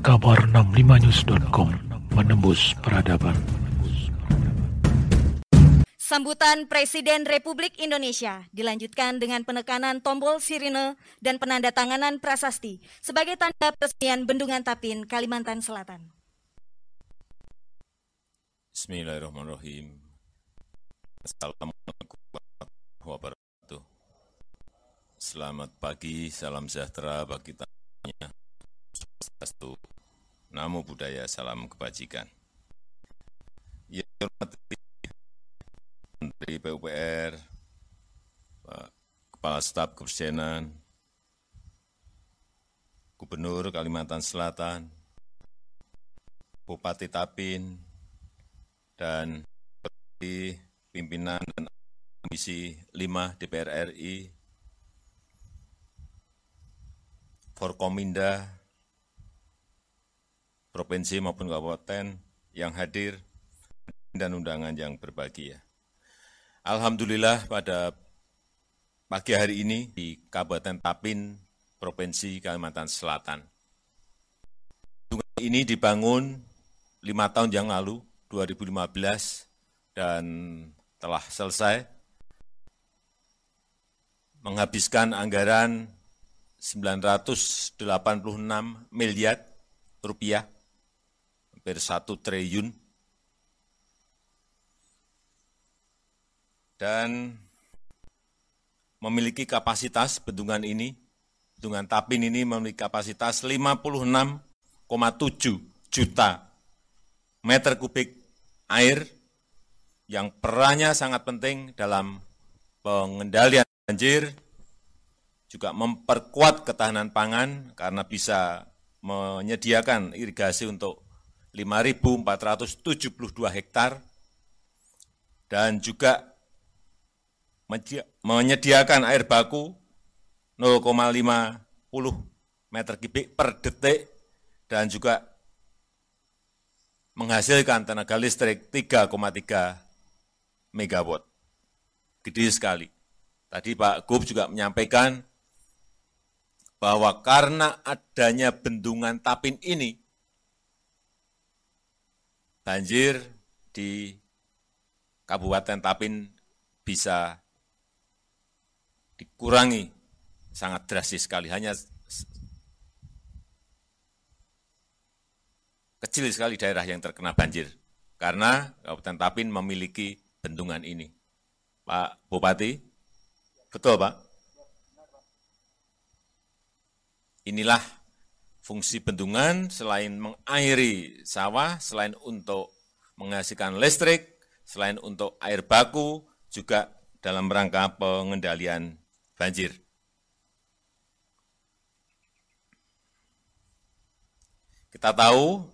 kabar 65news.com menembus peradaban. Sambutan Presiden Republik Indonesia dilanjutkan dengan penekanan tombol sirine dan penandatanganan prasasti sebagai tanda peresmian Bendungan Tapin, Kalimantan Selatan. Bismillahirrahmanirrahim. Assalamualaikum warahmatullahi wabarakatuh. Selamat pagi, salam sejahtera bagi tamunya. Swastiastu, namo buddhaya, salam kebajikan. Ya, hormati Menteri PUPR, Pak Kepala Staf Kepresidenan, Gubernur Kalimantan Selatan, Bupati Tapin, dan pimpinan dan Komisi 5 DPR RI, Forkominda, Provinsi maupun Kabupaten yang hadir, dan undangan yang berbahagia. Alhamdulillah pada pagi hari ini di Kabupaten Tapin, Provinsi Kalimantan Selatan. Bendungan ini dibangun lima tahun yang lalu, 2015, dan telah selesai menghabiskan anggaran 986 miliar rupiah, hampir satu triliun, dan memiliki kapasitas bendungan ini, bendungan Tapin ini memiliki kapasitas 56,7 juta meter kubik air yang perannya sangat penting dalam pengendalian banjir, juga memperkuat ketahanan pangan karena bisa menyediakan irigasi untuk 5.472 hektar, dan juga menyediakan air baku 0,50 meter kubik per detik dan juga menghasilkan tenaga listrik 3,3 megawatt. Gede sekali. Tadi Pak Gub juga menyampaikan bahwa karena adanya bendungan Tapin ini, banjir di Kabupaten Tapin bisa dikurangi sangat drastis sekali. Hanya kecil sekali daerah yang terkena banjir. Karena Kabupaten Tapin memiliki bendungan ini. Pak Bupati, betul Pak? Inilah fungsi bendungan selain mengairi sawah, selain untuk menghasilkan listrik, selain untuk air baku, juga dalam rangka pengendalian banjir. Kita tahu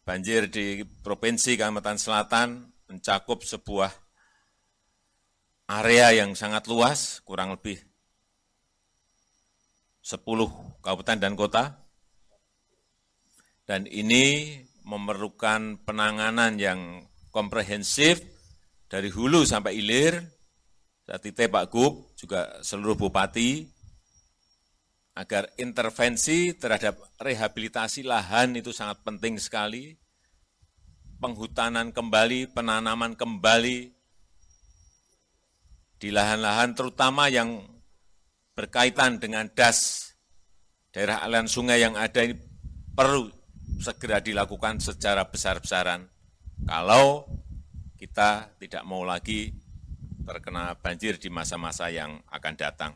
banjir di Provinsi Kalimantan Selatan mencakup sebuah area yang sangat luas, kurang lebih 10 kabupaten dan kota, dan ini memerlukan penanganan yang komprehensif dari hulu sampai hilir, saya Pak Gub, juga seluruh bupati, agar intervensi terhadap rehabilitasi lahan itu sangat penting sekali, penghutanan kembali, penanaman kembali di lahan-lahan terutama yang berkaitan dengan das daerah aliran sungai yang ada ini perlu segera dilakukan secara besar-besaran. Kalau kita tidak mau lagi terkena banjir di masa-masa yang akan datang.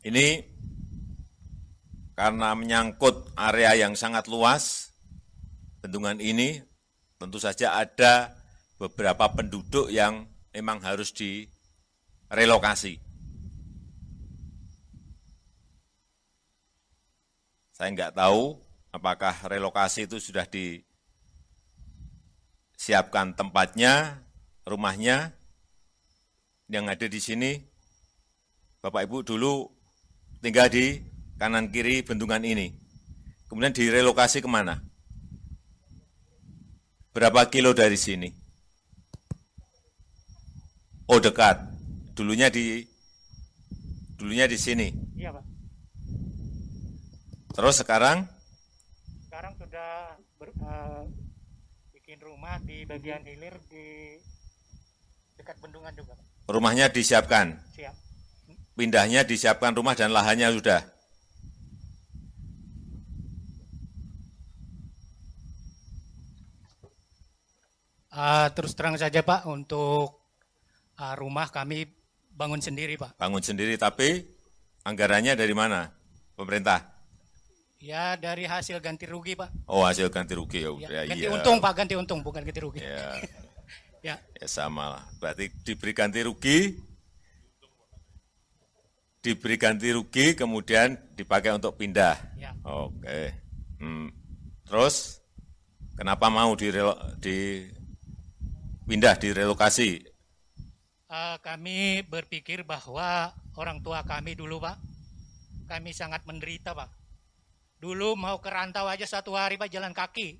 Ini karena menyangkut area yang sangat luas, bendungan ini tentu saja ada beberapa penduduk yang memang harus direlokasi. Saya enggak tahu apakah relokasi itu sudah di siapkan tempatnya, rumahnya, yang ada di sini, Bapak Ibu dulu tinggal di kanan kiri bendungan ini. Kemudian direlokasi ke mana? Berapa kilo dari sini? Oh dekat. Dulunya di dulunya di sini. Iya Pak. Terus sekarang Sekarang sudah ber- eh, bikin rumah di bagian hilir di dekat bendungan juga, rumahnya disiapkan, Siap. pindahnya disiapkan rumah dan lahannya sudah. Ah, terus terang saja Pak, untuk ah, rumah kami bangun sendiri Pak. Bangun sendiri tapi anggarannya dari mana? Pemerintah. Ya dari hasil ganti rugi Pak. Oh hasil ganti rugi ya Ya, ganti iya. untung Pak, ganti untung bukan ganti rugi. Ya, Ya, ya sama lah. Berarti diberi ganti rugi, diberi ganti rugi kemudian dipakai untuk pindah. ya. Oke. Hmm. Terus kenapa mau direlo, di pindah direlokasi? Ah, kami berpikir bahwa orang tua kami dulu Pak, kami sangat menderita Pak. Dulu mau ke rantau aja satu hari Pak jalan kaki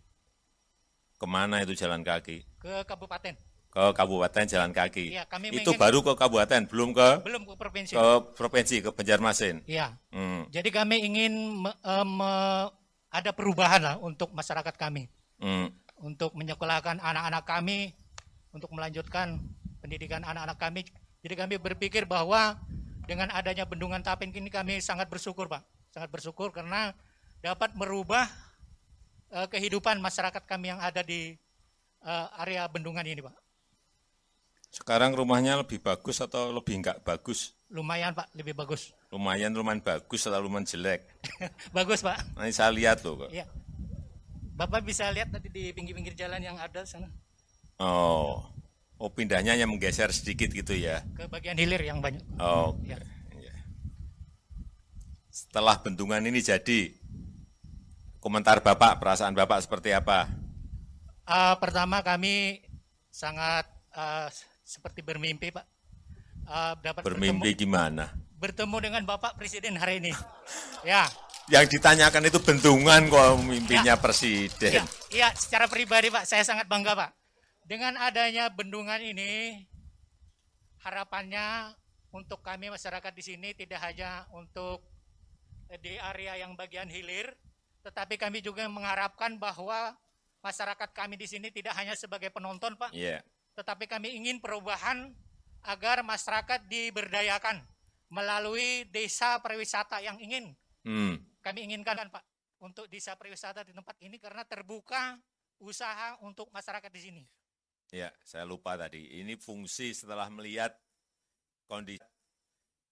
Ke mana itu jalan kaki? ke kabupaten. Ke kabupaten jalan kaki. Iya, kami itu pengen- baru ke kabupaten, belum ke Belum ke provinsi. ke provinsi ke Banjarmasin. Iya. Hmm. Jadi kami ingin me- eh, me- ada perubahan lah untuk masyarakat kami, Hmm. untuk menyekolahkan anak-anak kami, untuk melanjutkan pendidikan anak-anak kami. Jadi kami berpikir bahwa dengan adanya bendungan Tapin ini kami sangat bersyukur Pak, sangat bersyukur karena dapat merubah eh, kehidupan masyarakat kami yang ada di eh, area bendungan ini Pak. Sekarang rumahnya lebih bagus atau lebih enggak bagus? Lumayan Pak, lebih bagus. Lumayan lumayan bagus atau lumayan jelek? bagus Pak. Nanti saya lihat loh. kok. Iya. Bapak bisa lihat tadi di pinggir-pinggir jalan yang ada sana Oh. Oh pindahnya yang menggeser sedikit gitu ya. ke bagian hilir yang banyak. Oh. Ya. iya. Setelah bendungan ini jadi, komentar Bapak, perasaan Bapak seperti apa? Ah, pertama kami sangat ah, seperti bermimpi Pak. Ah, dapat Bermimpi gimana? bertemu, bertemu dengan Bapak Presiden hari ini. ya, Yang ditanyakan itu bendungan kok mimpinya Ya. presiden. ya, ya, secara pribadi Pak, saya sangat bangga Pak. Dengan adanya bendungan ini, harapannya untuk kami masyarakat di sini tidak hanya untuk di area yang bagian hilir, tetapi kami juga mengharapkan bahwa masyarakat kami di sini tidak hanya sebagai penonton Pak, Iya. tetapi kami ingin perubahan agar masyarakat diberdayakan melalui desa pariwisata yang ingin Hmm. kami inginkan kan, Pak untuk desa pariwisata di tempat ini karena terbuka usaha untuk masyarakat di sini. Ya, saya lupa tadi. Ini fungsi setelah melihat kondisi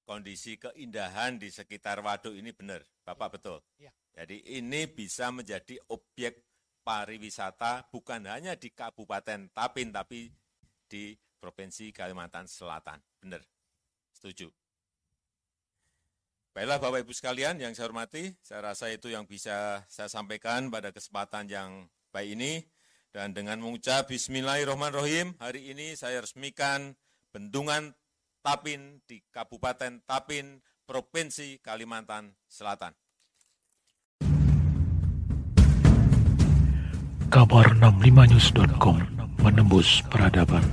kondisi keindahan di sekitar waduk ini benar, Bapak betul. Ya. Jadi ini bisa menjadi objek pariwisata bukan hanya di Kabupaten Tapin tapi di Provinsi Kalimantan Selatan. Benar. Setuju. Baiklah Bapak Ibu sekalian yang saya hormati, saya rasa itu yang bisa saya sampaikan pada kesempatan yang baik ini. Dan dengan mengucap Bismillahirrahmanirrahim, hari ini saya resmikan Bendungan Tapin di Kabupaten Tapin, Provinsi Kalimantan Selatan. Kabar 65news.com menembus peradaban.